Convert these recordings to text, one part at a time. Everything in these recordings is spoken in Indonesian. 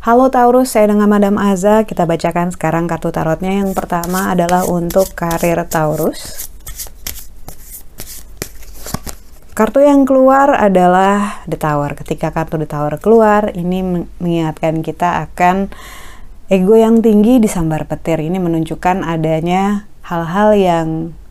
Halo Taurus, saya dengan Madam Aza. Kita bacakan sekarang kartu tarotnya. Yang pertama adalah untuk karir Taurus. Kartu yang keluar adalah The Tower. Ketika kartu The Tower keluar, ini mengingatkan kita akan ego yang tinggi disambar petir. Ini menunjukkan adanya hal-hal yang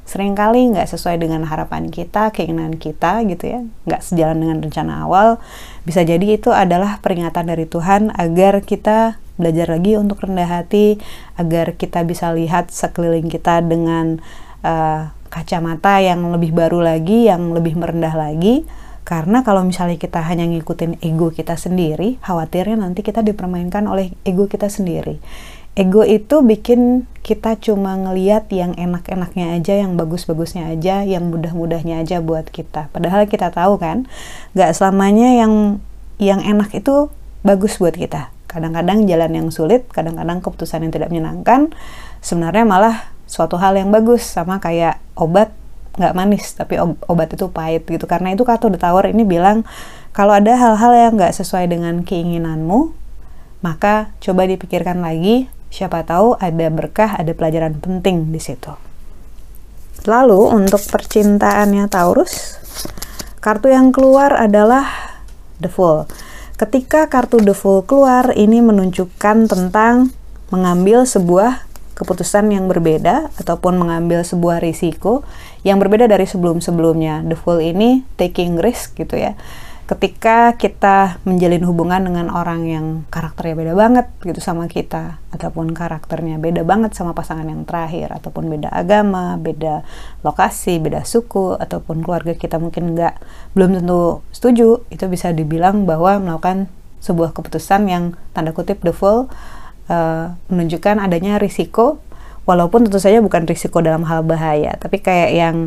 sering kali nggak sesuai dengan harapan kita, keinginan kita gitu ya, nggak sejalan dengan rencana awal, bisa jadi itu adalah peringatan dari Tuhan agar kita belajar lagi untuk rendah hati, agar kita bisa lihat sekeliling kita dengan uh, kacamata yang lebih baru lagi, yang lebih merendah lagi, karena kalau misalnya kita hanya ngikutin ego kita sendiri, khawatirnya nanti kita dipermainkan oleh ego kita sendiri ego itu bikin kita cuma ngeliat yang enak-enaknya aja, yang bagus-bagusnya aja, yang mudah-mudahnya aja buat kita. Padahal kita tahu kan, gak selamanya yang yang enak itu bagus buat kita. Kadang-kadang jalan yang sulit, kadang-kadang keputusan yang tidak menyenangkan, sebenarnya malah suatu hal yang bagus sama kayak obat nggak manis tapi obat itu pahit gitu karena itu kata The Tower ini bilang kalau ada hal-hal yang nggak sesuai dengan keinginanmu maka coba dipikirkan lagi Siapa tahu ada berkah, ada pelajaran penting di situ. Lalu untuk percintaannya Taurus, kartu yang keluar adalah The Fool. Ketika kartu The Fool keluar, ini menunjukkan tentang mengambil sebuah keputusan yang berbeda ataupun mengambil sebuah risiko yang berbeda dari sebelum-sebelumnya. The Fool ini taking risk gitu ya ketika kita menjalin hubungan dengan orang yang karakternya beda banget gitu sama kita ataupun karakternya beda banget sama pasangan yang terakhir ataupun beda agama, beda lokasi, beda suku ataupun keluarga kita mungkin nggak belum tentu setuju itu bisa dibilang bahwa melakukan sebuah keputusan yang tanda kutip the full uh, menunjukkan adanya risiko walaupun tentu saja bukan risiko dalam hal bahaya tapi kayak yang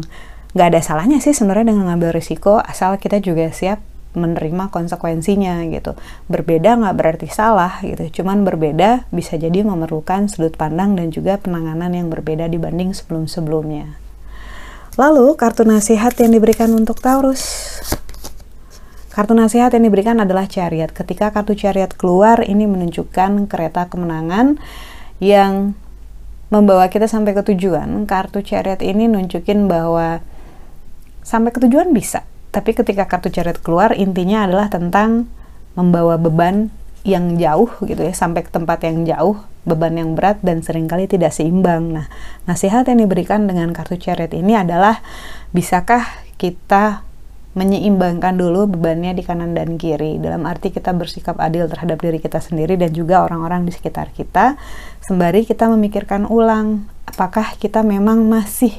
nggak ada salahnya sih sebenarnya dengan ngambil risiko asal kita juga siap menerima konsekuensinya gitu. Berbeda nggak berarti salah gitu, cuman berbeda bisa jadi memerlukan sudut pandang dan juga penanganan yang berbeda dibanding sebelum-sebelumnya. Lalu kartu nasihat yang diberikan untuk Taurus. Kartu nasihat yang diberikan adalah Chariot. Ketika kartu Chariot keluar, ini menunjukkan kereta kemenangan yang membawa kita sampai ke tujuan. Kartu Chariot ini nunjukin bahwa sampai ke tujuan bisa, tapi ketika kartu chariot keluar, intinya adalah tentang membawa beban yang jauh gitu ya, sampai ke tempat yang jauh, beban yang berat dan sering kali tidak seimbang. Nah, nasihat yang diberikan dengan kartu chariot ini adalah bisakah kita menyeimbangkan dulu bebannya di kanan dan kiri dalam arti kita bersikap adil terhadap diri kita sendiri dan juga orang-orang di sekitar kita sembari kita memikirkan ulang apakah kita memang masih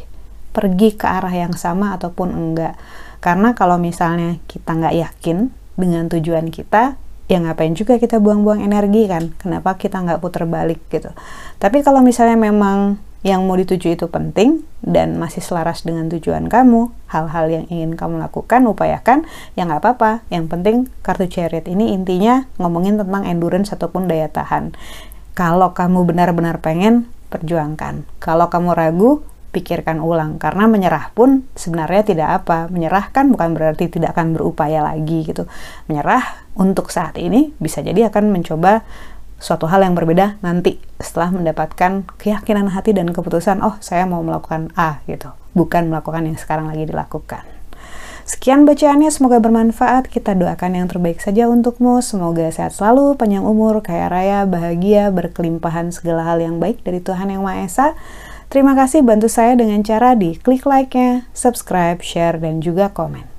pergi ke arah yang sama ataupun enggak karena kalau misalnya kita nggak yakin dengan tujuan kita, ya ngapain juga kita buang-buang energi kan? Kenapa kita nggak putar balik gitu? Tapi kalau misalnya memang yang mau dituju itu penting dan masih selaras dengan tujuan kamu, hal-hal yang ingin kamu lakukan, upayakan, ya nggak apa-apa. Yang penting kartu chariot ini intinya ngomongin tentang endurance ataupun daya tahan. Kalau kamu benar-benar pengen, perjuangkan. Kalau kamu ragu, pikirkan ulang karena menyerah pun sebenarnya tidak apa menyerah kan bukan berarti tidak akan berupaya lagi gitu menyerah untuk saat ini bisa jadi akan mencoba suatu hal yang berbeda nanti setelah mendapatkan keyakinan hati dan keputusan oh saya mau melakukan A gitu bukan melakukan yang sekarang lagi dilakukan Sekian bacaannya, semoga bermanfaat. Kita doakan yang terbaik saja untukmu. Semoga sehat selalu, panjang umur, kaya raya, bahagia, berkelimpahan segala hal yang baik dari Tuhan Yang Maha Esa. Terima kasih bantu saya dengan cara di klik like-nya, subscribe, share, dan juga komen.